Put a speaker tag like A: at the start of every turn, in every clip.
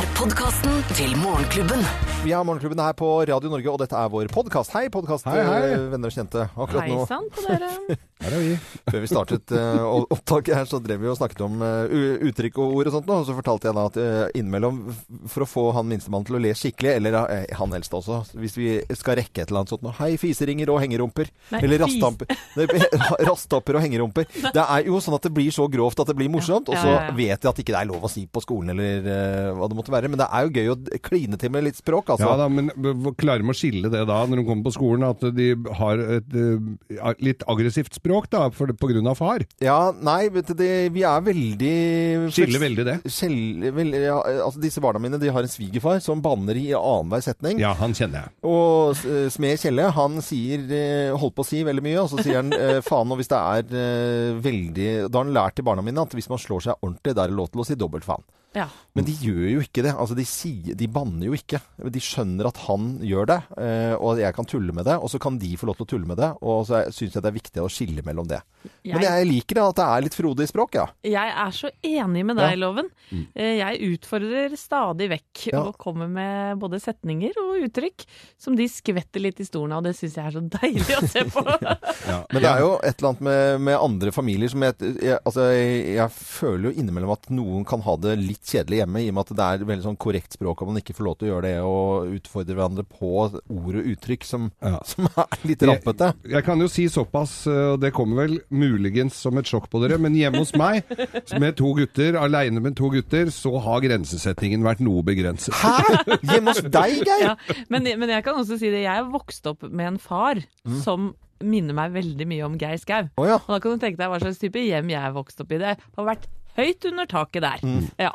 A: er podkasten til Morgenklubben.
B: Vi har Morgenklubben her på Radio Norge, og dette er vår podkast. Hei, podkast,
C: Hei, hei.
B: venner og kjente. Akkurat
D: Hei
B: nå,
D: sann på dere.
C: Her er vi.
B: før vi startet uh, opptaket her, så drev vi og snakket om uh, uttrykk og ord og sånt. Og så fortalte jeg da at uh, innimellom, for å få han minstemann til å le skikkelig, eller uh, han eldste også, hvis vi skal rekke et eller annet sånt nå Hei, fiseringer og hengerumper.
D: Nei,
B: eller rastamper. Og hengerumper. Det er jo sånn at det blir så grovt at det blir morsomt, og
D: Ja,
B: så vet jeg at ikke det er lov å si på skolen eller eh, hva det måtte være. Men det er jo gøy å kline til med litt språk, altså.
C: Ja da, men klarer de å skille det da, når de kommer på skolen, at de har et eh, litt aggressivt språk da, for, på grunn av far?
B: Ja, nei, vet du, det, vi er veldig
C: Skiller veldig det.
B: Skille, vel, ja, altså Disse barna mine de har en svigerfar som banner i annenhver setning.
C: Ja, han kjenner jeg.
B: Og eh, Smed Kjelle han sier eh, holdt på å si veldig mye, og så sier han faen. Og hvis det er veldig Da har han lært til barna mine at hvis man slår seg ordentlig, da er det lov til å si dobbelt faen.
D: Ja.
B: Men de gjør jo ikke det. Altså, de, sier, de banner jo ikke. De skjønner at han gjør det, eh, og jeg kan tulle med det. Og så kan de få lov til å tulle med det. Og så syns jeg det er viktig å skille mellom det. Men
D: Jeg,
B: jeg liker det at det er litt frodig språk, ja.
D: jeg er så enig med deg,
B: Ja.
D: Loven. Eh, Jeg utfordrer stadig vekk
B: Ja.
D: og kommer med både setninger og uttrykk som de skvetter litt i stolen av. Det syns jeg er så deilig å se på.
C: Ja.
B: Men det er jo et eller annet med, med andre familier som jeg, jeg, altså jeg, jeg føler jo innimellom at noen kan ha det litt kjedelig hjemme, i og med at det er veldig sånn korrekt språk, og man ikke får lov til å gjøre det og utfordre hverandre på ord og uttrykk som,
C: Ja.
B: som er litt rampete.
C: Jeg kan jo si såpass, eh, og det kommer vel muligens som et sjokk på dere, men hjemme hos meg, med to gutter, aleine med to gutter, så har grensesetningen vært noe begrenset.
B: Hæ?! Hjemme hos deg, Geir?
D: Ja, men, men jeg kan også si det. Jeg vokste opp med en far
B: Mm.
D: som minner meg veldig mye om Geir Skau.
B: Oh, ja.
D: Og da kan du tenke deg hva slags type hjem jeg vokste opp i. Det har vært høyt under taket der. Ja.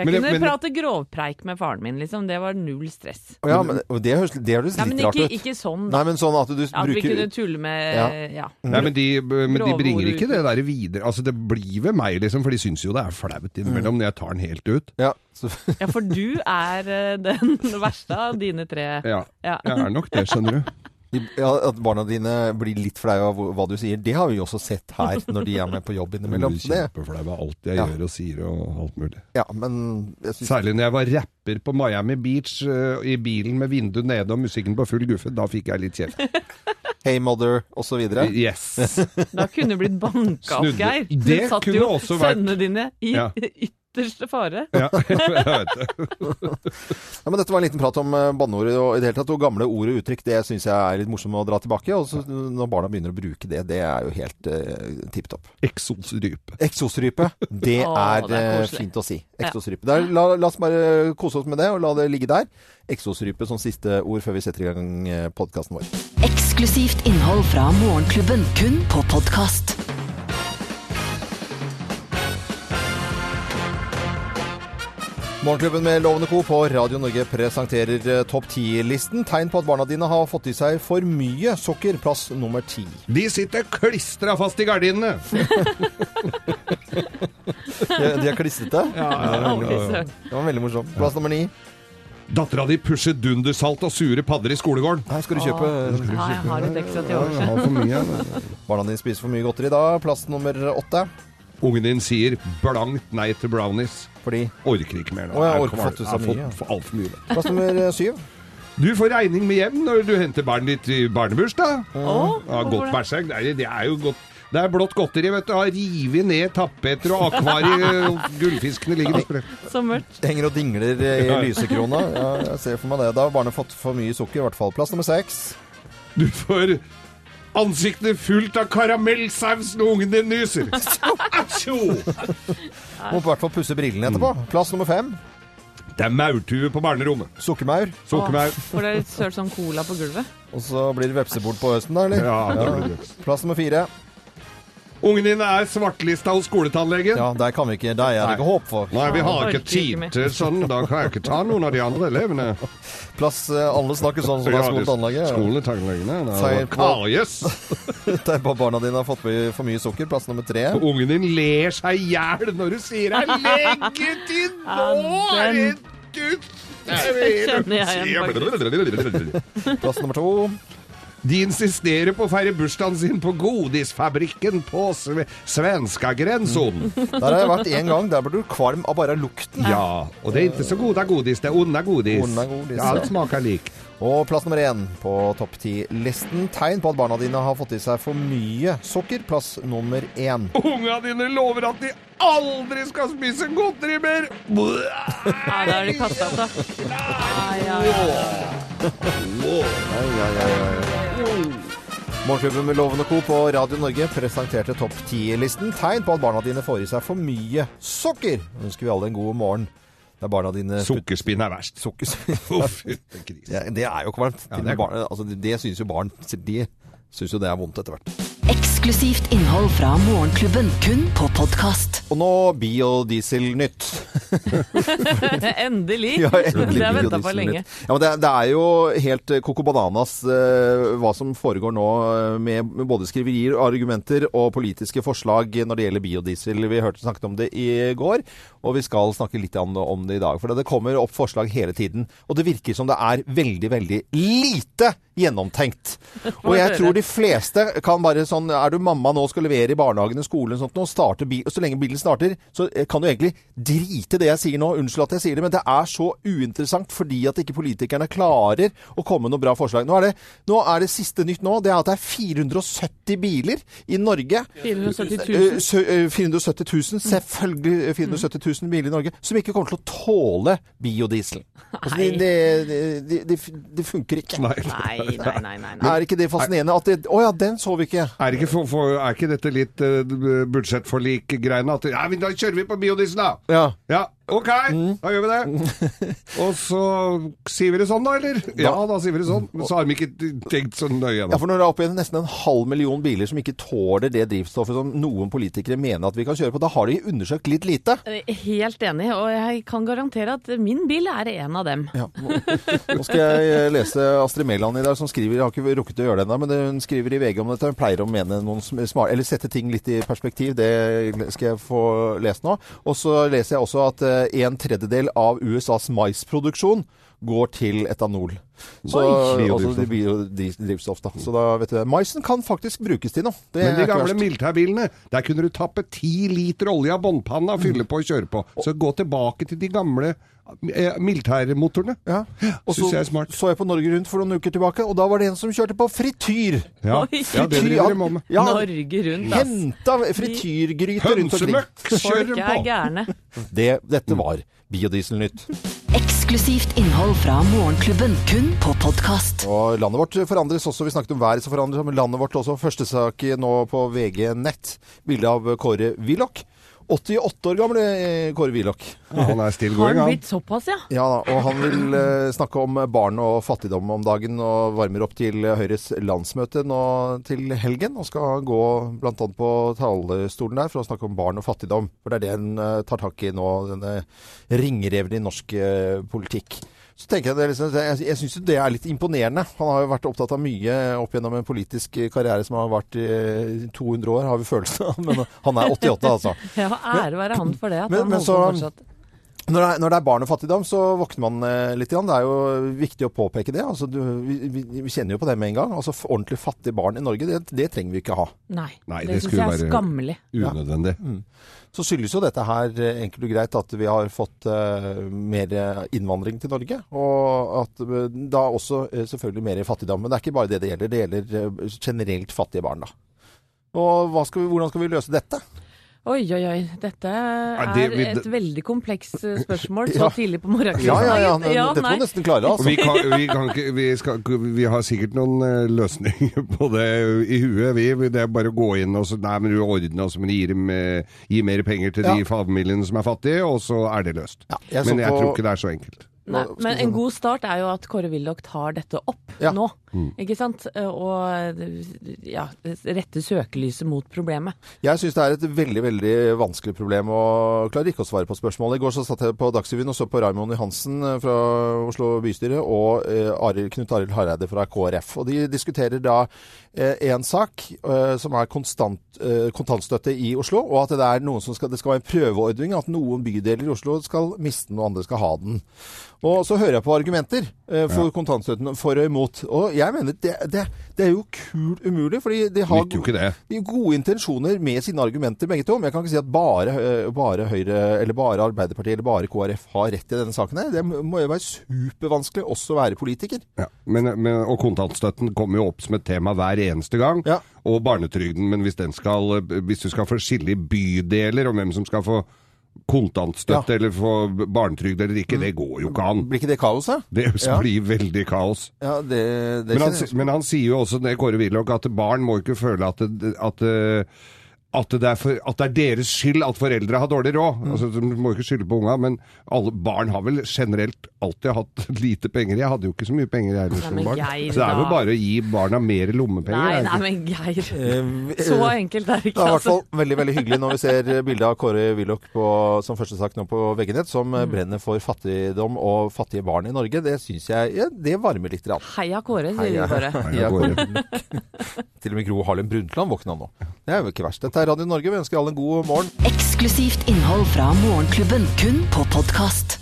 D: Jeg
C: Men
D: kunne
C: men-
D: prate grovpreik med faren min, liksom. Det var null stress.
B: Ja, men det høres det høres
D: Ja,
B: litt
D: men
B: rart ut.
D: ikke sånn.
B: Nei, men sånn at du
D: At vi kunne tulle med
B: Ja.
D: Ja.
C: Nei, men de, men de bringer ikke det der videre. Altså, det blir ved meg, liksom, for de syns jo det er flaut innimellom når jeg tar den helt ut.
B: Ja,
D: ja, for du er eh, den verste av dine tre.
C: Ja,
D: Ja.
C: jeg er nok det, skjønner du.
B: ja, at barna dine blir litt flaue av hva du sier, det har vi jo også sett her når de er med på jobb
C: Jeg
B: innimellom.
C: blir
B: Så det,
C: kjempeflau av alt jeg
B: Ja.
C: gjør og sier og alt mulig.
B: ja, men jeg synes,
C: Særlig når jeg var rapper på Miami Beach uh, i bilen med vinduet nede og musikken på full guffe. Da fikk jeg litt kjeft.
B: Hey mother, videre.
C: Yes.
D: Da kunne du blitt banka opp, Geir. Du satt jo sønnene dine i
C: Ja.
D: ytterste fare.
C: Ja, jeg vet det.
B: Ja, men Dette var en liten prat om banneordet og i det hele tatt. Og gamle ord og uttrykk det syns jeg er litt morsomt å dra tilbake. Og så når barna begynner å bruke det, det er jo helt uh, tipp topp.
C: Eksosrype.
B: Eksosrype, det
D: Å,
B: er,
D: det er
B: eh, fint å si.
D: Ja.
B: Eksosrype. Der, la, la oss bare kose oss med det, og la det ligge der. Eksosrype som siste ord før vi setter i gang podkasten vår.
A: Eksklusivt innhold fra Morgenklubben, kun på podkast.
B: Morgenklubben med Lovende Co. på Radio Norge presenterer eh, topp 10-listen. Tegn på at barna dine har fått i seg for mye sokker. Plass nummer ti.
C: De sitter klistra fast i gardinene!
B: De, de er klistrete.
D: Ja, ja, ja,
B: Det var veldig morsomt. Plass nummer ni.
C: Dattera di pusher dundersalt og sure padder i skolegården.
B: Her skal du kjøpe
D: Ja, jeg har litt ekstra til overs.
C: Har for mye.
B: Barna dine spiser for mye godteri da. Plass nummer åtte.
C: Ungen din sier blankt nei til brownies.
B: Fordi
C: Orker ikke mer nå.
B: Å, jeg
C: har
B: orker fått ut så
C: Jeg har fått for altfor mye.
B: Plass nummer syv.
C: Du får regning med hjem når du henter barnet ditt i barnebursdag.
D: Å,
C: Ja, godt
D: det?
C: bæsjegg. Det, er- det er jo godt. Det er blått godteri, vet du. Har revet ned tapeter og akvarier. Gullfiskene ligger og spredt.
D: Så mørkt.
B: Henger og dingler i lysekrona. Ja, jeg ser for meg det. Da har barnet fått for mye sukker, i hvert fall. Plass nummer seks.
C: Du får ansiktet fullt av karamellsaus når ungen din nyser. Atsjo!
B: Må i hvert fall pusse brillene etterpå. Plass nummer fem.
C: Det er maurtue på barnerommet.
B: Sukkermaur.
C: Sukkermaur.
D: For det er litt sølt sånn cola på gulvet.
B: Og så blir det vepsebord på høsten, da, eller?
C: Ja, det blir det.
B: Plass nummer fire.
C: Ungen din er svartlista hos skoletannlegen.
B: Ja, der kan vi ikke. Der er det ikke håp for.
C: Nei, vi har ikke tid til sånn. Da kan jeg ikke ta noen av de andre elevene.
B: Plass eh, Alle snakker sånn som det er skoletannlege.
C: Skoletannlegene. Karies.
B: Tenk på barna dine har fått for mye sukker. Plass nummer tre.
C: Ungen din ler seg i hjel når du sier 'jeg lenge til nå'.
D: herregud!
C: er det
D: kjenner jeg igjen,
B: Plass nummer to.
C: De insisterer på å feire bursdagen sin på godisfabrikken på sve svenskagrensen.
B: Der har jeg vært én gang. Der blir du kvalm av bare lukten.
C: Ja, og det er ikke så goda godis, det er onda godis.
B: Onda godis.
C: Ja, alt smaker lik.
B: Og plass nummer én på topp ti-listen. Tegn på at barna dine har fått i seg for mye sukker. Plass nummer én.
C: Unga dine lover at de aldri skal spise godteri mer!
D: Ja, da er det kasta opp, da. Ja, ja, ja.
B: Ai, ai, ai, ai. Morgenklubben med Loven og Co. på Radio Norge presenterte topp 10-listen. Tegn på at barna dine får i seg for mye sukker. Ønsker vi alle en god morgen. Det er barna dine
C: Sukkerspinn er verst.
B: Sukkerspinn.
C: Uff.
B: Ja, det er jo kvalmt.
C: Ja, det er
B: altså, det det syns jo barn. De syns jo det er vondt etter hvert.
A: Eksklusivt innhold fra Morgenklubben, kun på podkast.
B: Og nå biodieselnytt.
D: Endelig!
B: Ja, endelig
D: det har jeg venta på lenge.
B: Ja, men det, det er jo helt eh, coco bananas eh, hva som foregår nå eh, med, med både skriverier, argumenter og politiske forslag når det gjelder biodiesel. Vi hørte snakket om det i går, og vi skal snakke litt om det, om det i dag. For det kommer opp forslag hele tiden, og det virker som det er veldig, veldig lite gjennomtenkt. Og jeg tror de fleste kan bare sånn Er du mamma nå skal levere i barnehagen og skolen og sånt nå, starter bil, og så lenge bilen starter, så eh, kan du egentlig drite det jeg sier nå. Unnskyld at jeg sier det, men det er så uinteressant fordi at ikke politikerne klarer å komme med noe bra forslag. Nå er, det, nå er det siste nytt nå, det er at det er 470 biler i Norge.
D: 470
B: Eh,
D: 000.
B: eh, 470 000, selvfølgelig eh, 470 000 biler i Norge, som ikke kommer til å tåle biodiesel. Altså, det, de, de, det, det funker ikke.
C: Nei.
D: Nei, nei, nei. nei, nei.
B: Er ikke det fascinerende? At det, å ja, den så vi ikke.
C: Er ikke, for, for, er ikke dette litt uh, budsjettforlik-greiene? At ja, da kjører vi på biodiesel, da!
B: Ja.
C: Ja, OK,
B: Mm.
C: da gjør vi det. Og så sier vi det sånn, da, eller? Ja, da sier vi det sånn. Men så har vi ikke tenkt så nøye
B: Ja, for når det er oppe i nesten en halv million biler som ikke tåler det drivstoffet som noen politikere mener at vi kan kjøre på, da har de undersøkt litt lite.
D: Helt enig, og jeg kan garantere at min bil er en av dem.
B: Ja. Nå skal jeg lese Astrid Mæland i dag, som skriver Jeg har ikke rukket å gjøre det ennå, men hun skriver i VG om dette. Hun pleier å mene noen smart, eller sette ting litt i perspektiv. Det skal jeg få lese nå. Og så leser jeg også at eh, en tredjedel av USAs maisproduksjon går til etanol. Så,
C: Oi.
B: altså biodrivstoff, da. Så da vet du det. Maisen kan faktisk brukes til noe. Det
C: Men de gamle militærbilene, der kunne du tappe ti liter olje av båndpanna og fylle på og kjøre på. Så gå tilbake til de gamle eh, militærmotorene.
B: Ja. Og så
C: jeg er smart.
B: så jeg på Norge Rundt for noen uker tilbake, og da var det en som kjørte på frityr.
C: Ja, ja det driver de med.
B: Ja,
D: Norge rundt, ass.
B: Henta frityrgryter rundt omkring.
C: Hønsemøkk kjører
D: Folk er
C: på!
D: gærne.
B: Det, dette var Biodieselnytt.
A: Eksklusivt innhold fra Morgenklubben, kun på podkast.
B: Og landet vårt forandres også. Vi snakket om været som forandres, men landet vårt også. Første sak nå på VG Nett. Bilde av Kåre Willoch. 88 år gamle eh, Kåre Willoch.
C: Ja, han er still
D: Har
C: going,
D: han
C: han.
D: blitt såpass, ja?
B: Ja og han vil eh, snakke om barn og fattigdom om dagen, og varmer opp til Høyres landsmøte nå til helgen. Og skal gå bl.a. på talerstolen der for å snakke om barn og fattigdom. For det er det en eh, tar tak i nå, denne ringreven i norsk eh, politikk. Så tenker Jeg det liksom, jeg, jeg syns det er litt imponerende. Han har jo vært opptatt av mye opp gjennom en politisk karriere som har vært i 200 år, har vi følelsen av. Men han er 88, altså.
D: Ja, ære være han for det. At
B: Men-
D: han
B: men så-
D: fortsatt.
B: Når det, er, når det er barn og fattigdom, så våkner man eh, litt. Grann. Det er jo viktig å påpeke det. Altså, du, vi, vi, vi kjenner jo på det med en gang. Altså, Ordentlig fattige barn i Norge, det, det trenger vi ikke ha.
D: Nei,
C: Nei,
D: det,
C: det
D: syns
C: skulle
D: jeg er
C: være-
D: skammelig.
C: Unødvendig.
B: Så skyldes jo dette her eh, enkelt og greit at vi har fått eh, mer innvandring til Norge. Og at eh, da også eh, selvfølgelig mer fattigdom. Men det er ikke bare det det gjelder. Det gjelder eh, generelt fattige barn, da. Og hva skal vi, hvordan skal vi løse dette?
D: Oi, oi, oi. Dette er
C: det- vi-
D: et veldig komplekst eh, spørsmål så
B: Ja.
D: tidlig på morgenkvisten.
B: Ja, ja, ja.
D: Ja,
B: Dette må du nesten klare, altså.
C: vi, kan, vi, kan ikke, vi, skal, vi har sikkert noen eh, løsninger på det i huet. Vi, det er bare å gå inn og så Nei, men du ordner oss, men gi, dem, eh, mer penger til
B: Ja.
C: de familiene som er fattige, og så er det løst.
B: Ja, jeg
C: men jeg
B: på-
C: tror ikke det er så enkelt.
D: Nei, men en god start er jo at Kåre Willoch tar dette opp
B: Ja.
D: Nå. Ikke sant? Og ja, rette søkelyset mot problemet.
B: Jeg syns det er et veldig veldig vanskelig problem, og klarer ikke å svare på spørsmålet. I går så satt jeg på Dagsrevyen og så på Raymond Johansen eh, fra Oslo bystyre og eh, Knut Arild Hareide fra KrF. Og De diskuterer da én sak eh, som er konstant, kontantstøtte i Oslo, og at det, er noen som skal, det skal være en prøveordning. At noen bydeler i Oslo skal miste den, og andre skal ha den. Og så hører jeg på argumenter for kontantstøtten for og imot. Og jeg mener det, det, det er jo kult umulig, fordi de har
C: Nytter jo ikke det.
B: de har gode intensjoner med sine argumenter, begge to. Men jeg kan ikke si at bare, bare Høyre, eller bare Arbeiderpartiet eller bare KrF har rett i denne saken. her. Det må jo være supervanskelig også å være politiker.
C: Ja, men, men, og kontantstøtten kommer jo opp som et tema hver eneste gang.
B: Ja.
C: Og barnetrygden. Men hvis, den skal, hvis du skal få skille i bydeler om hvem som skal få kontantstøtte
B: Ja.
C: eller få barnetrygd eller ikke, det går jo ikke an.
B: Blir ikke det kaos, da?
C: Det
B: Ja.
C: blir veldig kaos.
B: Ja, det, det
C: Men han, men han sier jo også, det Kåre Willoch, at barn må ikke føle at at, at det, er for, at det er deres skyld at foreldre har dårlig råd.
B: Mm.
C: Altså, Du må ikke skylde på unga, men alle barn har vel generelt alltid hatt lite penger. Jeg hadde jo ikke så mye penger jeg heller
D: Nei,
C: som barn.
D: Geir,
C: Så det er jo bare å gi barna mer lommepenger.
D: Nei, nei, men Geir.
B: Eh,
D: Så enkelt er det ikke.
B: Det er i hvert
D: Altså.
B: fall veldig veldig hyggelig når vi ser bildet av Kåre Willoch som første sak nå på VG-nett, som
D: Mm.
B: eh, brenner for fattigdom og fattige barn i Norge. Det syns jeg ja, det varmer litt. Rann.
D: Heia Kåre, sier vi bare.
C: Heia Kåre.
B: Til og med Gro Harlem Brundtland våkna nå. Det er jo ikke verst. Dette er Radio Norge. Vi ønsker alle en god morgen.
A: Eksklusivt innhold fra Morgenklubben, kun på podkast.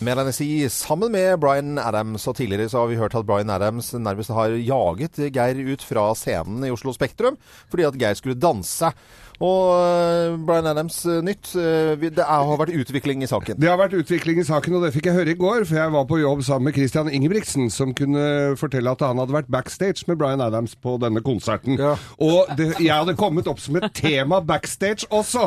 B: Sammen med Bryan Adams. Og tidligere så har vi hørt at Bryan Adams nærmest har jaget Geir ut fra scenen i Oslo Spektrum fordi at Geir skulle danse. Og Brian Bryan Adams eh, nytt. eh, det er, har vært utvikling i saken.
C: Det har vært utvikling i saken, og det fikk jeg høre i går, for jeg var på jobb sammen med Christian Ingebrigtsen, som kunne fortelle at han hadde vært backstage med Bryan Adams på denne konserten.
B: Ja.
C: Og det, jeg hadde kommet opp som et tema backstage også,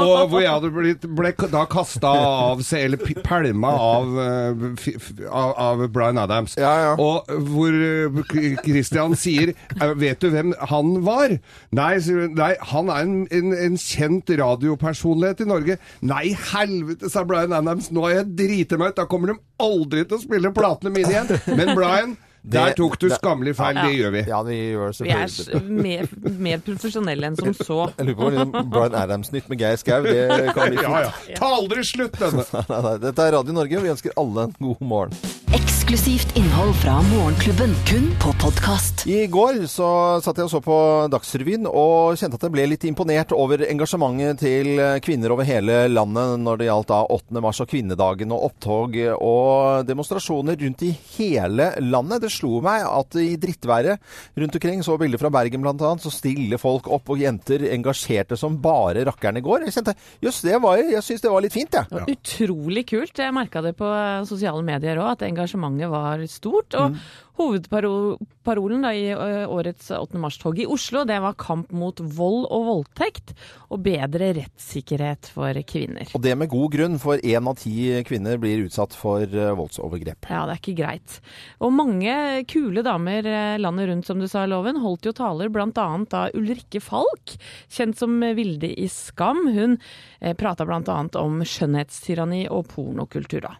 C: og hvor jeg hadde blitt, ble da kasta av seg, eller pælma av, eh, av, av Bryan Adams.
B: Ja, ja.
C: Og hvor eh, Christian sier eh, Vet du hvem han var? Nei, sier hun, nei han er en, en, en kjent radiopersonlighet i Norge. Nei, helvete, sa Bryan Adams. Nå har jeg driti meg ut. Da kommer de aldri til å spille platene mine igjen. Men Bryan, der tok du
B: det-
C: skammelig feil. Det gjør vi.
B: Ja, vi gjør
D: Vi er mer, mer profesjonelle enn som så.
B: Jeg lurer på om liksom Bryan Adams-nytt med Geir Skau. Det kan bli
C: Ja,
B: fint.
C: ja. Ta aldri slutt, denne!
B: Nei, nei, Dette er Radio Norge, og vi ønsker alle en god morgen.
A: Eksklusivt innhold fra Morgenklubben, kun på podkast.
B: I går så satt jeg og så på Dagsrevyen og kjente at jeg ble litt imponert over engasjementet til kvinner over hele landet når det gjaldt da 8. mars og kvinnedagen og opptog og demonstrasjoner rundt i hele landet. Det slo meg at i drittværet rundt omkring, så bilder fra Bergen bl.a., så stiller folk opp og jenter engasjerte som bare rakkeren i går. Jeg kjente jøss, det var jeg syns det var litt fint, jeg.
D: Det utrolig kult. Jeg merka det på sosiale medier òg, at engasjementet var stort. Og hovedparolen da, i årets 8. mars-tog i Oslo, det var kamp mot vold og voldtekt og bedre rettssikkerhet for kvinner.
B: Og det med god grunn, for én av ti kvinner blir utsatt for eh, voldsovergrep.
D: Ja, det er ikke greit. Og mange kule damer eh, landet rundt, som du sa, Loven, holdt jo taler, bl.a. da Ulrikke Falk, kjent som Vilde i Skam. Hun eh, prata bl.a. om skjønnhetstyranni og pornokultur, da.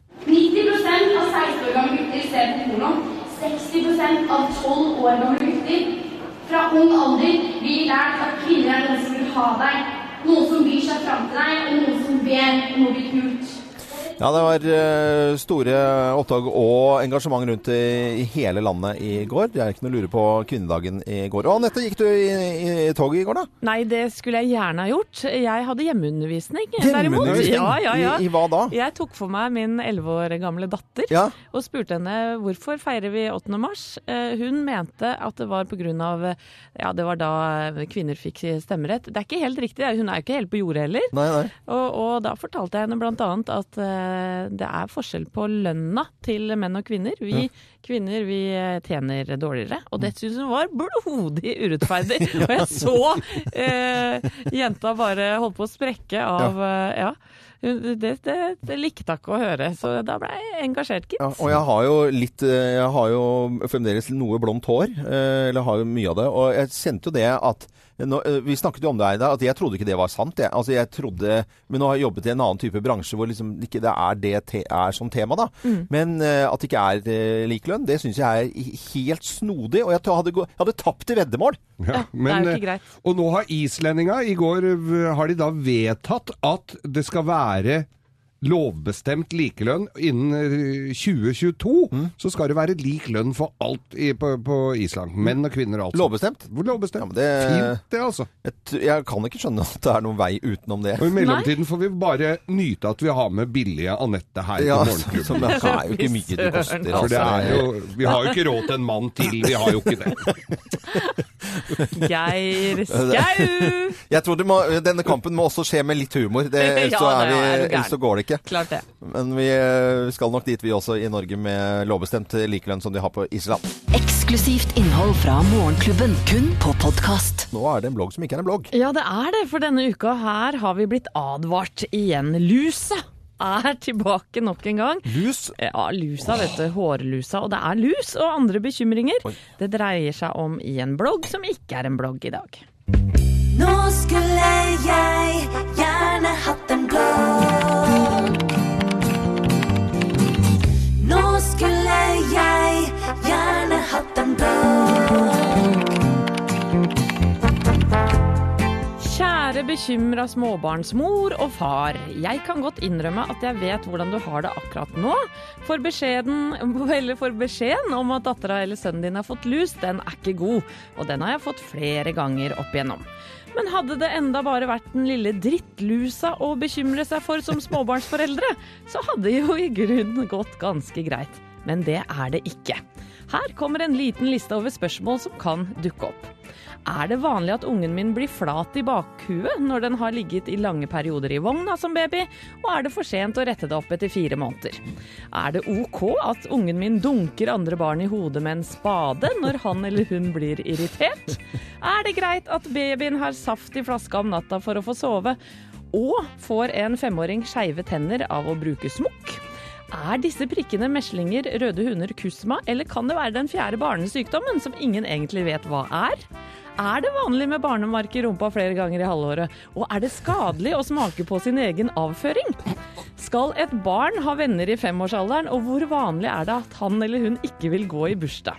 E: 90 av 16 år gamle gutter ser på porno. 60 av 12 år gamle gutter. Fra ung alder blir lært at kvinner er noen som vil ha deg. Noen som bryr seg fram til deg, og noen som ber om bli kult.
B: Ja, det var eh, store opptak og engasjement rundt i, hele landet i går. Det er ikke noe å lure på kvinnedagen i går. Og Anette, gikk du i, i, i toget i går, da?
D: Nei, det skulle jeg gjerne ha gjort. Jeg hadde hjemmeundervisning,
B: Hjemmeundervisning?
D: Ja, ja, ja.
B: I, I hva da?
D: Jeg tok for meg min elleve år gamle datter
B: Ja.
D: og spurte henne hvorfor feirer vi 8. mars. Eh, Hun mente at det var pga. Ja, det var da kvinner fikk stemmerett. Det er ikke helt riktig, hun er jo ikke helt på jordet heller.
B: Nei, nei.
D: Og, og da fortalte jeg henne bl.a. at eh, det er forskjell på lønna til menn og kvinner. Vi kvinner vi eh, tjener dårligere, og det syns hun var blodig urettferdig. og jeg så eh, jenta bare holdt på å sprekke av ja. ja. Det, det, det likte hun ikke å høre, så da ble jeg engasjert, gitt.
B: Ja, og jeg har jo litt eh, Jeg har jo fremdeles noe blondt hår. eh, Eller har jo mye av det. Og jeg kjente jo det at nå, eh, Vi snakket jo om det, Eida, at jeg trodde ikke det var sant. Jeg. Altså, jeg trodde, men nå har jeg jobbet i en annen type bransje hvor liksom ikke det er det te, er som tema. da. Men eh, at det ikke er uh, likelønn, det syns jeg er helt snodig. Og jeg hadde, gå- jeg hadde tapt i veddemål.
C: Ja,
D: det er jo ikke greit.
C: Og nå har islendinga I går har de da vedtatt at det skal være være lovbestemt likelønn innen eh, 2022,
B: Mm.
C: så skal det være lik lønn for alt i, på, på Island. Menn og kvinner og alt.
B: Lovbestemt?
C: Hvor Lovbestemt.
B: Ja, men det-
C: Fint det, altså.
B: Jeg, jeg kan ikke skjønne at det er noen vei utenom det.
C: Og i mellomtiden får vi bare nyte at vi har med billige Anette her
B: Ja,
C: på Morgenklubben.
B: som det er jo ikke mye det koster.
C: For det
B: altså.
C: er jo, vi har jo ikke råd til en mann til, vi har jo ikke det.
D: Geir Skau!
B: Jeg tror det må, denne kampen må også skje med litt humor. Det,
D: Ja,
B: så er
D: det er
B: så går det ikke.
D: Klart det.
B: Men vi eh, skal nok dit, vi også, i Norge, med lovbestemt likelønn som de har på Island.
A: Eksklusivt innhold fra Morgenklubben, kun på podkast.
B: Nå er det en blogg som ikke er en blogg.
D: Ja, det er det, for denne uka her har vi blitt advart igjen. Lusa er tilbake nok en gang.
B: Lus.
D: Ja, lusa, vet du. Hårlusa. Og det er lus og andre bekymringer.
B: Oi.
D: Det dreier seg om i en blogg som ikke er en blogg i dag.
F: Nå skulle jeg gjerne hatt en blogg. Skulle jeg gjerne hatt en dag.
D: Kjære bekymra småbarnsmor og far. Jeg kan godt innrømme at jeg vet hvordan du har det akkurat nå. For beskjeden, eller for beskjeden om at dattera eller sønnen din har fått lus, den er ikke god. Og den har jeg fått flere ganger opp igjennom. Men hadde det enda bare vært den lille drittlusa å bekymre seg for som småbarnsforeldre, så hadde jo i grunnen gått ganske greit. Men det er det ikke. Her kommer en liten liste over spørsmål som kan dukke opp. Er det vanlig at ungen min blir flat i bakhuet når den har ligget i lange perioder i vogna som baby, og er det for sent å rette det opp etter fire måneder? Er det ok at ungen min dunker andre barn i hodet med en spade når han eller hun blir irritert? Er det greit at babyen har saft i flaska om natta for å få sove, og får en femåring skeive tenner av å bruke smokk? Er disse prikkene meslinger, røde hunder, kusma, eller kan det være den fjerde barnesykdommen som ingen egentlig vet hva er? Er det vanlig med barnemark i rumpa flere ganger i halvåret? Og er det skadelig å smake på sin egen avføring? Skal et barn ha venner i femårsalderen, og hvor vanlig er det at han eller hun ikke vil gå i bursdag?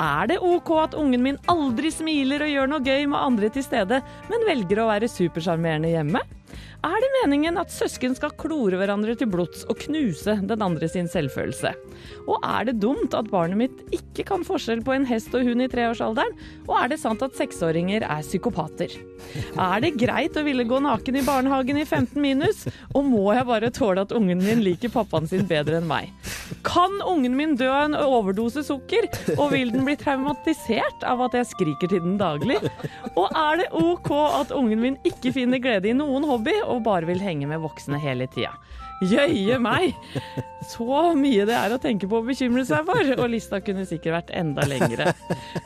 D: Er det ok at ungen min aldri smiler og gjør noe gøy med andre til stede, men velger å være supersjarmerende hjemme? Er det meningen at søsken skal klore hverandre til blods og knuse den andre sin selvfølelse? Og er det dumt at barnet mitt ikke kan forskjell på en hest og hund i treårsalderen? Og er det sant at seksåringer er psykopater? Er det greit å ville gå naken i barnehagen i 15 minus? Og må jeg bare tåle at ungen min liker pappaen sin bedre enn meg? Kan ungen min dø av en overdose sukker? Og vil den bli traumatisert av at jeg skriker til den daglig? Og er det ok at ungen min ikke finner glede i noen hobby, og bare vil henge med voksne hele tida? Jøye meg! Så mye det er å tenke på å bekymre seg for, og lista kunne sikkert vært enda lengre.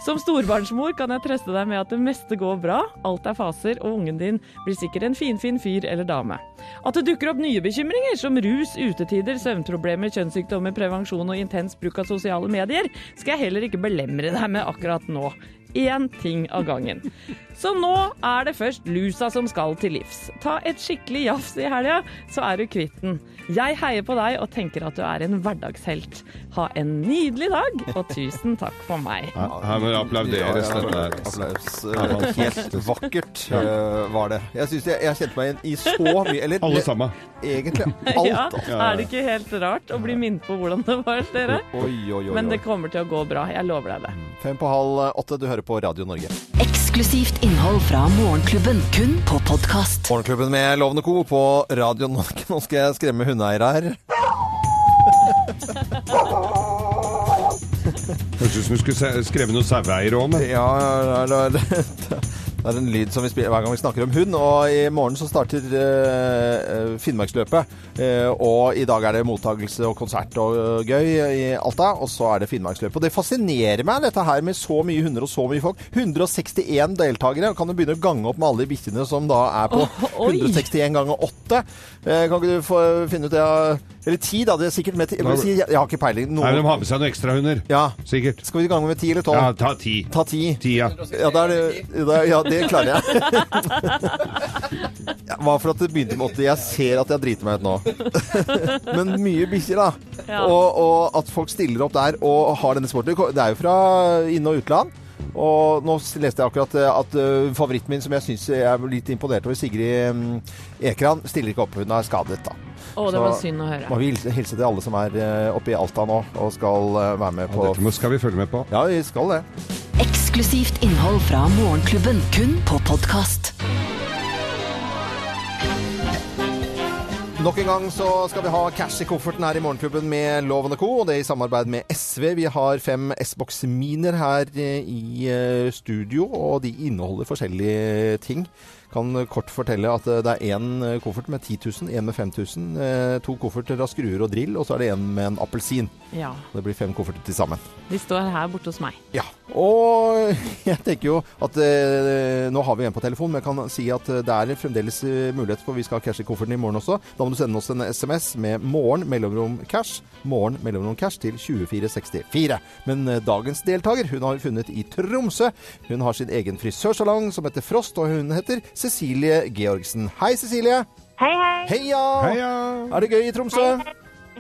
D: Som storbarnsmor kan jeg trøste deg med at det meste går bra, alt er faser, og ungen din blir sikkert en finfin fyr eller dame. At det dukker opp nye bekymringer, som rus, utetider, søvnproblemer, kjønnssykdommer, prevensjon og intens bruk av sosiale medier, skal jeg heller ikke belemre deg med akkurat nå. Én ting av gangen. Så nå er det først lusa som skal til livs. Ta et skikkelig jafs i helga, så er du kvitt den. Jeg heier på deg og tenker at du er en hverdagshelt. Ha en nydelig dag, og tusen takk for meg.
C: Her må det applauderes,
B: Ja, ja,
C: dette.
B: Applaus. Eh, Helt vakkert eh, var det. Jeg syns jeg, jeg kjente meg igjen i så mye Eller
C: Alle sammen.
B: egentlig alt.
D: Ja,
B: altså.
D: er det ikke helt rart å bli minnet på hvordan det var, dere?
B: Oi, oi, oi.
D: Men det kommer til å gå bra. Jeg lover deg det.
B: Fem på halv åtte, du hører på Radio Norge.
A: Eksklusivt innhold fra Morgenklubben, kun på podkast.
B: Morgenklubben med Lovende Co. på Radio Norge. Nå skal jeg skremme hundeeiere her.
C: Hørtes ut som du skulle skremme noen saueeiere òg, men
B: Ja, det er, det er en lyd som vi spiller hver gang vi snakker om hund. Og i morgen så starter eh, Finnmarksløpet. Eh, og i dag er det mottagelse og konsert og uh, gøy i Alta. Og så er det Finnmarksløpet. Og det fascinerer meg, dette her med så mye hunder og så mye folk. 161 deltakere. Kan du begynne å gange opp med alle de bikkjene som da er på
D: oh,
B: 161 ganger 8? Eh, kan ikke du få finne ut det? Eller 10, da. Det er sikkert med ti. Jeg, si, jeg, jeg har ikke peiling.
C: Nei, de har med seg noen ekstrahunder.
B: ja.
C: Sikkert.
B: Skal vi gange med 10 eller 12?
C: Ja, ta ti.
B: Ta 10.
C: Ti, ja.
B: Ja, det er det, det ja, det klarer jeg. Hva for at det begynte med 80? Jeg ser at jeg driter meg ut nå. Men mye bikkjer, da.
D: Ja.
B: Og, og at folk stiller opp der og har denne sporten. Det er jo fra inn- og utland. Og nå leste jeg akkurat eh, at eh, favoritten min, som jeg syns jeg er litt imponert over, Sigrid mm, Ekran, stiller ikke opp. Hun er skadet, da.
D: Å, det
B: Så
D: var synd å høre.
B: Må vi hilse, til alle som er eh, oppe i Alta nå og skal eh, være med på
C: ja, dette skal vi følge med på.
B: Ja, vi skal det.
A: Eksklusivt innhold fra Morgenklubben, kun på podkast.
B: Nok en gang så skal vi ha cash i kofferten her i Morgenklubben med Loven Co. Og det er i samarbeid med SV. Vi har fem S-Box Miner her eh, i studio, og de inneholder forskjellige ting. Kan kort fortelle at eh, det er én koffert med 10 000, én med 5000, eh, to kofferter av skruer og drill, og så er det en med en appelsin.
D: Ja.
B: Det blir fem kofferter til sammen.
D: De står her borte hos meg.
B: Ja, og jeg tenker jo at eh, nå har vi en på telefon, men jeg kan si at eh, det er fremdeles eh, mulighet for vi skal ha cash i kofferten i morgen også. Da må du sende oss en SMS med 'morgen mellomrom cash', morgen mellomrom cash til 2464. Men eh, dagens deltaker hun har vi funnet i Tromsø. Hun har sin egen frisørsalong som heter Frost, og hun heter Cecilie Georgsen. Hei, Cecilie.
G: Hei, hei.
B: Heia!
C: Heia!
B: Er det gøy i Tromsø?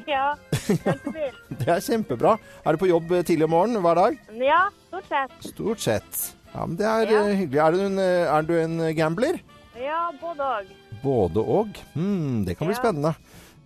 G: Ja, kjempebil.
B: Det er kjempebra. Er du på jobb eh, tidlig om morgenen hver dag?
G: Ja, stort sett.
B: Stort sett. Ja, men det er
G: Ja.
B: eh, hyggelig. Er du en, eh, er du en gambler?
G: Ja, både og.
B: Både og. Hmm, det kan bli
G: Ja.
B: spennende.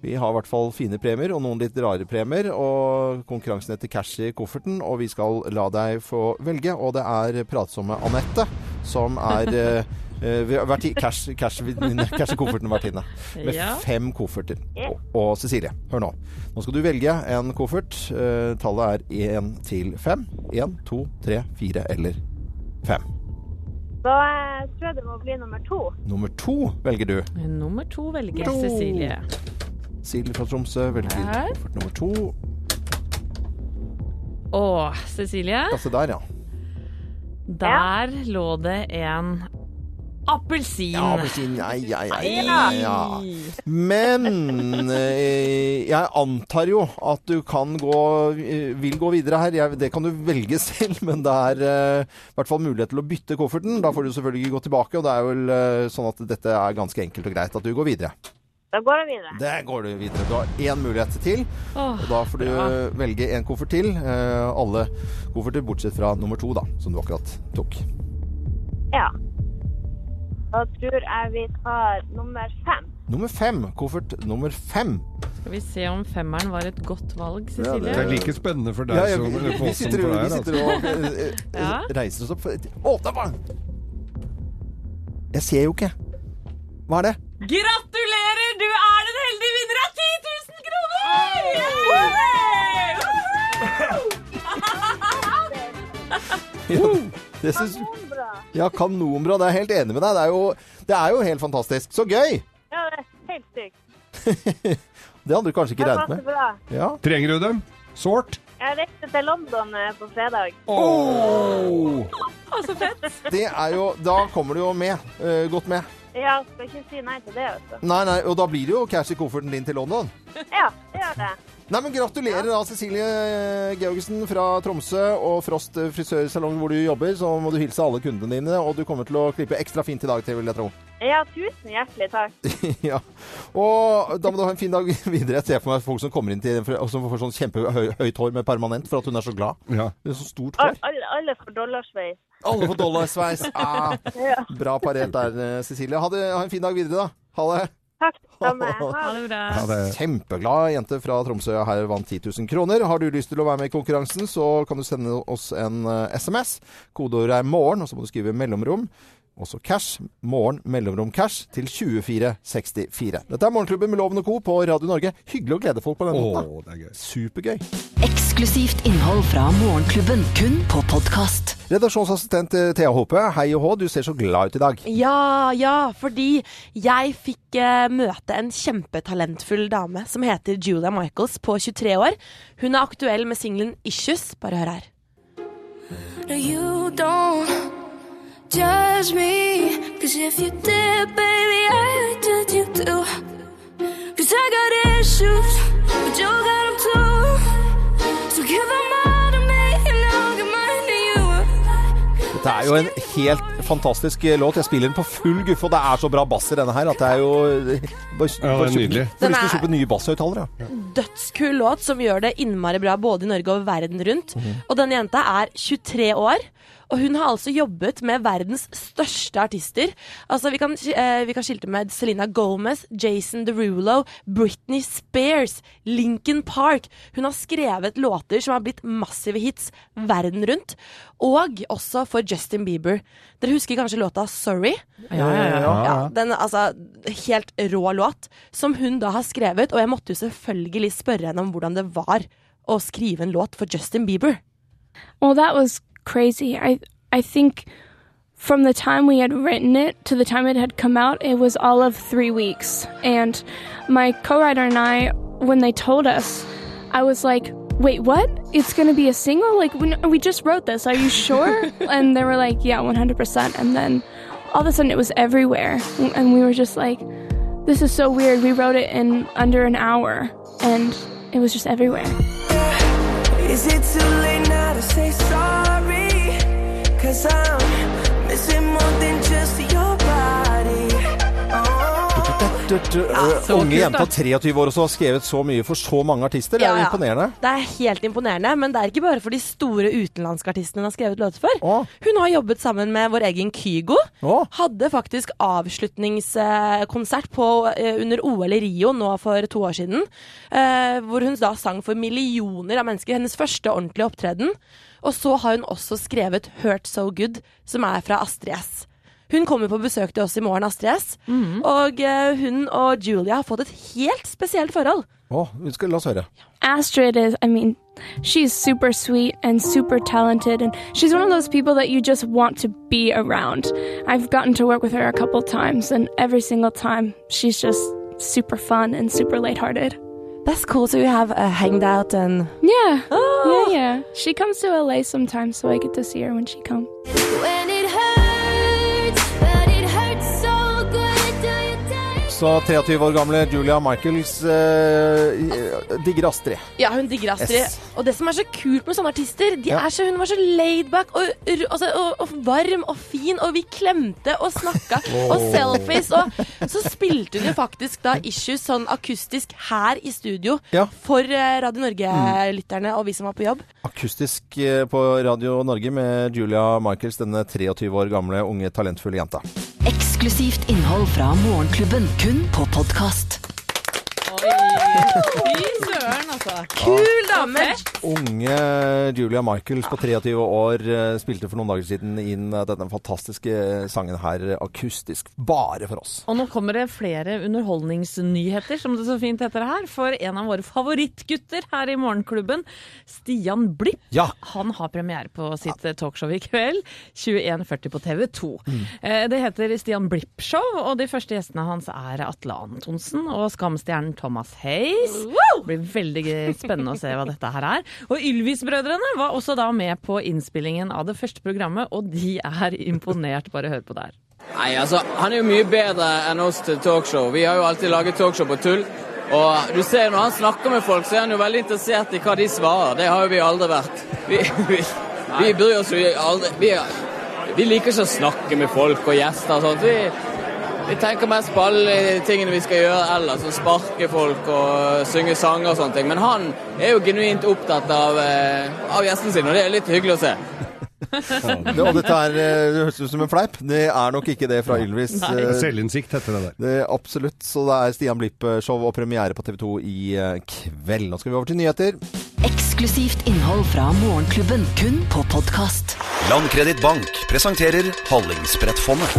B: Vi har i hvert fall fine premier, og noen litt rare premier. Og konkurransen heter Cash i kofferten, og vi skal la deg få velge. Og det er pratsomme Anette som er eh, eh, vi har vært i cash, cash, cash kofferten kofferten vertinne. Med
D: Ja.
B: fem kofferter. Og, og Cecilie, hør nå. Nå skal du velge en koffert. Eh, tallet er én til fem. Én, to, tre, fire eller fem.
G: Da tror jeg det må bli nummer to.
B: Nummer to velger du.
D: Nummer to velger
B: To.
D: Cecilie.
B: Cecilie fra Tromsø velger
D: Her.
B: koffert nummer to.
D: Å, Cecilie.
B: Altså der, ja.
D: Der lå det en appelsin.
B: Ja, appelsin. Nei, ja, ja, ja, ja. Men eh, jeg antar jo at du kan gå eh, vil gå videre her. Jeg, det kan du velge selv, men det er eh, i hvert fall mulighet til å bytte kofferten. Da får du selvfølgelig gå tilbake, og det er vel sånn at dette er ganske enkelt og greit at du går videre.
G: Da går jeg videre.
B: Det går du videre. Du har én mulighet til,
D: Åh,
B: og da får du
D: ja.
B: velge en koffert til. Eh, alle kofferter bortsett fra nummer to, da, som du akkurat tok.
G: Ja. Da tror jeg vi tar nummer fem.
B: Nummer fem. Koffert nummer fem.
D: Skal vi se om femmeren var et godt valg, Cecilie?
B: Ja,
D: det,
C: Det er like spennende for deg
B: Ja, ja,
C: som
B: vi, vi,
C: for
B: sitter,
C: for
B: vi
C: deg. her,
B: sitter
C: altså.
B: og eh, eh,
D: Ja.
B: reiser oss opp var han! Jeg ser jo ikke. Hva er det?
D: Gratulerer! Du er den heldige vinner av 10 000 kroner!
B: Ja, det syns. Ja, kanonbra. Det er jeg helt enig med deg. Det er, jo, det er jo helt fantastisk. Så gøy!
G: Ja, det er helt sykt.
B: Det hadde du kanskje ikke regnet med.
G: bra.
B: Ja.
C: Trenger du dem? Sårt?
G: Jeg reiste til London eh, på fredag.
B: Oh,
D: så fett.
B: det er jo Da kommer du jo med. Uh, godt med.
G: Ja, skal ikke si nei til det, altså.
B: Nei, nei, og da blir det jo cash i kofferten din til London.
G: Ja, det gjør det.
B: Nei, men Gratulerer da, Cecilie Georgsen fra Tromsø og Frost frisørsalong hvor du jobber. Så må du hilse alle kundene dine, og du kommer til å klippe ekstra fint i dag til, vil jeg tro.
G: Ja, tusen hjertelig takk.
B: ja. Og da må du ha en fin dag videre. Jeg ser for meg folk som kommer inn til og som får sånn kjempehøyt hår med permanent for at hun er så glad.
C: Ja.
B: Det er så stort hår.
G: Alle, alle får dollarsveis.
B: Alle får dollarsveis. Ah,
G: Ja.
B: bra parert der, eh, Cecilie. Ha, det, ha en fin dag videre, da. Ha det.
G: Takk, samme.
D: Ha
G: Ha det.
D: bra.
C: Ja, det,
B: Kjempeglad jente fra Tromsø her vant 10 000 kroner. Har du lyst til å være med i konkurransen, så kan du sende oss en eh, SMS. Kodeordet er 'morgen', og så må du skrive mellomrom. Også cash. Morgen, mellomrom cash til 2464. Dette er Morgenklubben med Loven og Co. på Radio Norge. Hyggelig å glede folk på den
C: å,
B: måten. da.
C: det er gøy.
B: Supergøy.
A: Eksklusivt innhold fra Morgenklubben, kun på podkast.
B: Redaksjonsassistent eh, Thea Håpe, hei og hå, du ser så glad ut i dag.
H: Ja, ja, fordi jeg fikk eh, møte en kjempetalentfull dame som heter Julia Michaels på 23 år. Hun er aktuell med singelen 'Issues'. Bare hør her.
F: No, you don't judge me. Cause if you did, baby, I judge you too. Cause I got issues, but you got them too. So give them all to me, and I'll give mine to you.
B: Dette er jo en helt fantastisk låt. Jeg spiller den på full guffe, og det er så bra bass i denne her at det er jo bare,
C: Ja, det er nydelig.
B: Får lyst til å
H: Den er-
B: kjøpe nye basshøyttalere. Ja.
H: Dødskul låt som gjør det innmari bra både i Norge og verden rundt. Og denne jenta er 23 år. Og hun har altså jobbet med verdens største artister. Altså Vi kan, eh, vi kan skilte med Selena Gomez, Jason Derulo, Britney Spears, Lincoln Park. Hun har skrevet låter som har blitt massive hits verden rundt. Og også for Justin Bieber. Dere husker kanskje låta 'Sorry'?
D: Ja, ja, ja.
H: Ja, den altså Helt rå låt, som hun da har skrevet. Og jeg måtte jo selvfølgelig spørre henne om hvordan det var å skrive en låt for Justin Bieber.
F: Well, that was crazy. I I think from the time we had written it to the time it had come out, it was all of three weeks. And my co-writer and I, when they told us, I was like, "Wait, what? It's going to be a single? Like we, we just wrote this. Are you sure?" and they were like, "Yeah, 100%." And then all of a sudden, it was everywhere, and we were just like, "This is so weird." We wrote it in under an hour, and it was just everywhere.
I: Is it too late now to say sorry?
B: Unge jenta 23 år også har skrevet så mye for så mange artister. Det er jo imponerende.
H: Det er helt imponerende, men det er ikke bare for de store utenlandske artistene hun har skrevet låter for.
B: Åh.
H: Hun har jobbet sammen med vår egen Kygo.
B: Åh.
H: Hadde faktisk avslutningskonsert på, eh, under OL i Rio nå for to år siden. eh, hvor hun da sang for millioner av mennesker. Hennes første ordentlige opptreden. Og så har hun også skrevet 'Hurt So Good', som er fra Astrid S. Hun kommer på besøk til oss i morgen, Astrid S. Og uh, hun og Julia har fått et helt spesielt forhold.
B: Vi skal, la oss høre.
F: Astrid is, I mean, she's super sweet and super talented, and she's one of those people that you just want to be around. I've gotten to work with her a couple times, and every single time, she's just super fun and super lighthearted.
H: That's cool. So you have a hanged out and
F: Yeah.
H: Oh.
F: Yeah, yeah. She comes to LA sometimes, so I get to see her when she comes.
I: Dare?
B: Så 23 år gamle Julia Michaels eh, digger Astrid.
H: Ja, hun digger Astrid.
B: Yes.
H: Og det som er så kult med sånne artister, de
B: Ja.
H: er så, hun var så laidback og, r- altså, og, og varm og fin, og vi klemte og snakka, og selfies. Og så spilte hun jo faktisk da Issues sånn akustisk her i studio
B: Ja.
H: for eh, Radio Norge-lytterne og vi som var på jobb.
B: Akustisk på Radio Norge med Julia Michaels, denne 23 år gamle, unge, talentfulle jenta.
A: Eksklusivt innhold fra Morgenklubben, kun på podkast.
D: Søren, altså.
H: Kul dame!
B: Unge Julia Michaels på 23 år eh, spilte for noen dager siden inn eh, denne fantastiske sangen her eh, akustisk, bare for oss.
D: Og nå kommer det flere underholdningsnyheter, som det så fint heter her. For en av våre favorittgutter her i Morgenklubben, Stian Blipp,
B: Ja.
D: han har premiere på sitt eh, talkshow i kveld. 21.40 på TV 2.
B: Mm.
D: Eh, Det heter Stian Blipp Show, og de første gjestene hans er Atle Antonsen og Skamstjernen Thomas Hayes. Det blir veldig spennende å se hva dette her er. Og Ylvis-brødrene var også da med på innspillingen av det første programmet, og de er imponert. Bare hør på det her.
J: Nei, altså, Han er jo mye bedre enn oss til talkshow. Vi har jo alltid laget talkshow på tull. Og du ser Når han snakker med folk, så er han jo veldig interessert i hva de svarer. Det har jo vi aldri vært. Vi, vi, vi bryr oss jo aldri vi, vi liker ikke å snakke med folk og gjester og sånt. Vi, vi tenker mest på alle tingene vi skal gjøre ellers, som sparke folk og synge sanger og sånne ting. Men han er jo genuint opptatt av, eh, av gjestene sine, og det er litt hyggelig å se.
B: Det, og dette er, eh, det høres ut som en fleip. Det er nok ikke det fra Ylvis. eh,
C: Selvinnsikt heter det der.
B: Det, absolutt. Så det er Stian Blipp-show og premiere på TV 2 i kveld. Nå skal vi over til nyheter.
A: Eksklusivt innhold fra Morgenklubben, kun på podkast.
K: Landkreditt Bank presenterer Hallingsbrettfondet.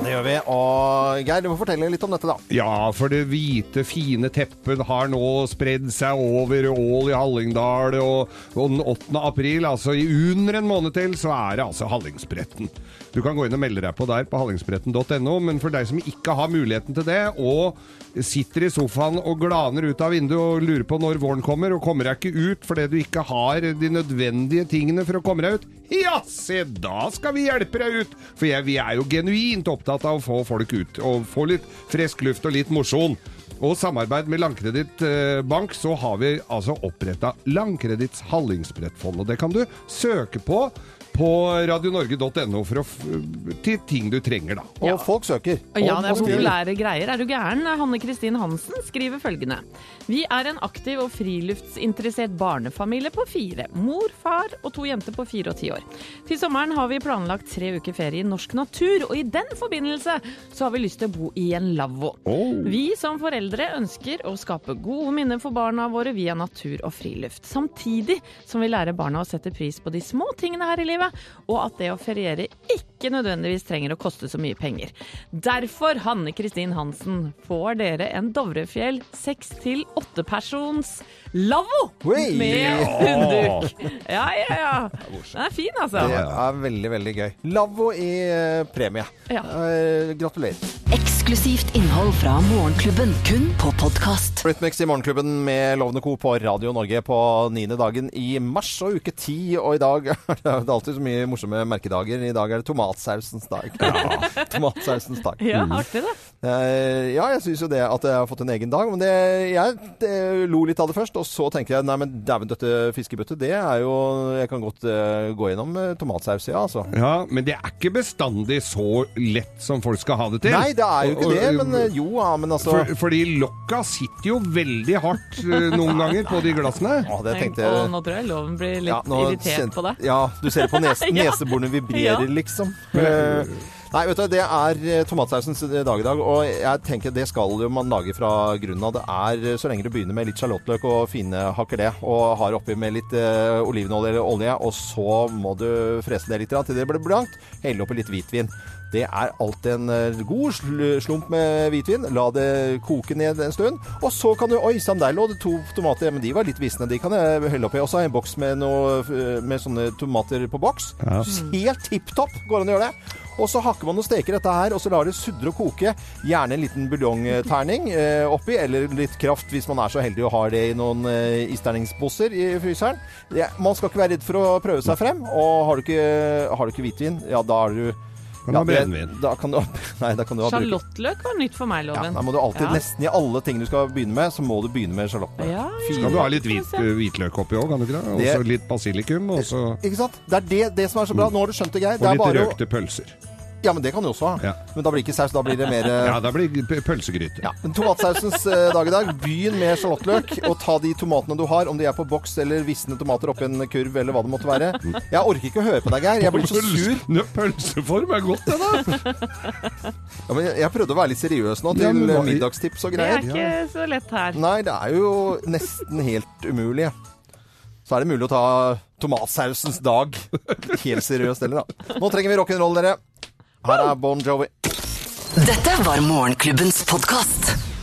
B: Det gjør vi. Og Geir, du må fortelle litt om dette, da.
C: Ja, for det hvite, fine teppet har nå spredd seg over Ål i Hallingdal, og, og den 8. april, altså i under en måned til, så er det altså Hallingsbretten. Du kan gå inn og melde deg på der på hallingsbretten.no, men for deg som ikke har muligheten til det, og sitter i sofaen og glaner ut av vinduet og lurer på når våren kommer, og kommer deg ikke ut fordi du ikke har de nødvendige tingene for å komme deg ut, ja, se da skal vi hjelpe deg ut! For jeg, vi er jo genuint opptatt av å få folk ut, og få litt frisk luft og litt mosjon. Og samarbeid med Landkreditt eh, Bank, så har vi altså oppretta Landkreditts hallingsbrettfond. Og det kan du søke på på radionorge.no for å f til ting du trenger, da.
B: Og folk søker.
D: Ja, det er populære greier. Er du gæren? Hanne Kristin Hansen skriver følgende. Vi er en aktiv og friluftsinteressert barnefamilie på fire. Mor, far og to jenter på fire og ti år. Til sommeren har vi planlagt tre uker ferie i norsk natur, og i den forbindelse så har vi lyst til å bo i en lavvo. Vi som foreldre ønsker å skape gode minner for barna våre via natur og friluft. Samtidig som vi lærer barna å sette pris på de små tingene her i livet, og at det å feriere ikke nødvendigvis trenger å koste så mye penger. Derfor, Hanne Kristin Hansen, får dere en Dovrefjell seks til åtte persons lavvo med
B: Ja!
D: hundduk. Ja, ja, ja. Den er fin, altså.
B: Det er veldig, veldig gøy. Lavvo i eh, premie. Ja. gratulerer.
A: Eksklusivt innhold fra Morgenklubben, kun på podkast.
B: Rytmix i Morgenklubben med Lovende Co. på Radio Norge på niende dagen i mars og uke ti. Og i dag er det alltid så mye morsomme merkedager. I dag er det tomatsausens dag. Ja, tomatsausens dag.
D: Ja,
B: Mm.
D: artig det.
B: Eh, ja, jeg syns jo det at jeg har fått en egen dag. Men det, jeg det, lo litt av det først, og så tenkte jeg nei, men dæven døtte fiskebøtte, det er jo Jeg kan godt uh, gå gjennom eh, tomatsaus, ja, altså.
C: Ja, men det er ikke bestandig så lett som folk skal ha det til.
B: Nei, det er jo ikke
C: Og-
B: det, men uh, jo, ja, men altså
C: For, fordi lokka sitter jo veldig hardt uh, noen ganger på de glassene.
B: Ja, det tenkte
D: Og
B: jeg
D: nå tror jeg loven blir litt
B: Ja, nå
D: irritert på det.
B: Ja, du ser på nes neseborene vibrerer,
D: Ja.
B: liksom. Eh, Nei, vet du, det er eh, tomatsausens dag i dag, og jeg tenker det skal jo man lage fra grunnen av. Det er, eh, så lenge du begynner med litt sjalottløk og finhakker det, og har oppi med litt eh, olivenolje eller olje, og så må du frese det litt til det blir blankt, helle oppi litt hvitvin. Det er alltid en eh, god slump med hvitvin. La det koke ned en stund. Og så kan du Oi sann, der lå det to tomater. Men de var litt visne. De kan jeg helle oppi. Og så har jeg en boks med, noe, med sånne tomater på boks.
C: Ja.
B: Helt tipp topp går det an å gjøre det. Og så hakker man og steker dette her, og så lar det sudre og koke. Gjerne en liten buljongterning eh, oppi, eller litt kraft hvis man er så heldig og har det i noen eh, isterningsposer i fryseren. Ja, man skal ikke være redd for å prøve seg frem. Og har du ikke, har du ikke hvitvin, ja da er du
C: Kan du ha brennevin?
B: Da kan du, nei, da kan du ha
D: Sjalottløk var nytt for meg,
B: ja,
D: loven.
B: da må du alltid,
D: Ja.
B: Nesten i alle ting du skal begynne med, så må du begynne med sjalottløk.
D: Ja, ja.
C: Skal du ha litt hvit, hvitløk oppi òg, kan du ikke det? Og så litt basilikum, Også...
B: Ikke sant? Det er det, det som er så bra. Nå har du skjønt det, Geir.
C: Og litt røkte pølser.
B: Ja, men det kan du også ha.
C: Ja.
B: Men da blir det ikke saus, da blir det mer eh,
C: Ja, da blir det pølsegryte.
B: Ja, men Tomatsausens eh, dag i dag. Begynn med sjalottløk, og ta de tomatene du har, om de er på boks eller visne tomater oppi en kurv eller hva det måtte være. Jeg orker ikke å høre på deg, Geir. Jeg blir så sur.
C: Pølseform er godt, det, da!
B: Ja, men jeg prøvde å være litt seriøs nå til middagstips og greier.
D: Det er ikke så lett her.
B: Nei, det er jo nesten helt umulig. Så er det mulig å ta tomatsausens dag helt seriøst, heller, da. Nå trenger vi rock'n'roll, dere. Her er Bon Jovi.
A: Dette var Morgenklubbens podkast.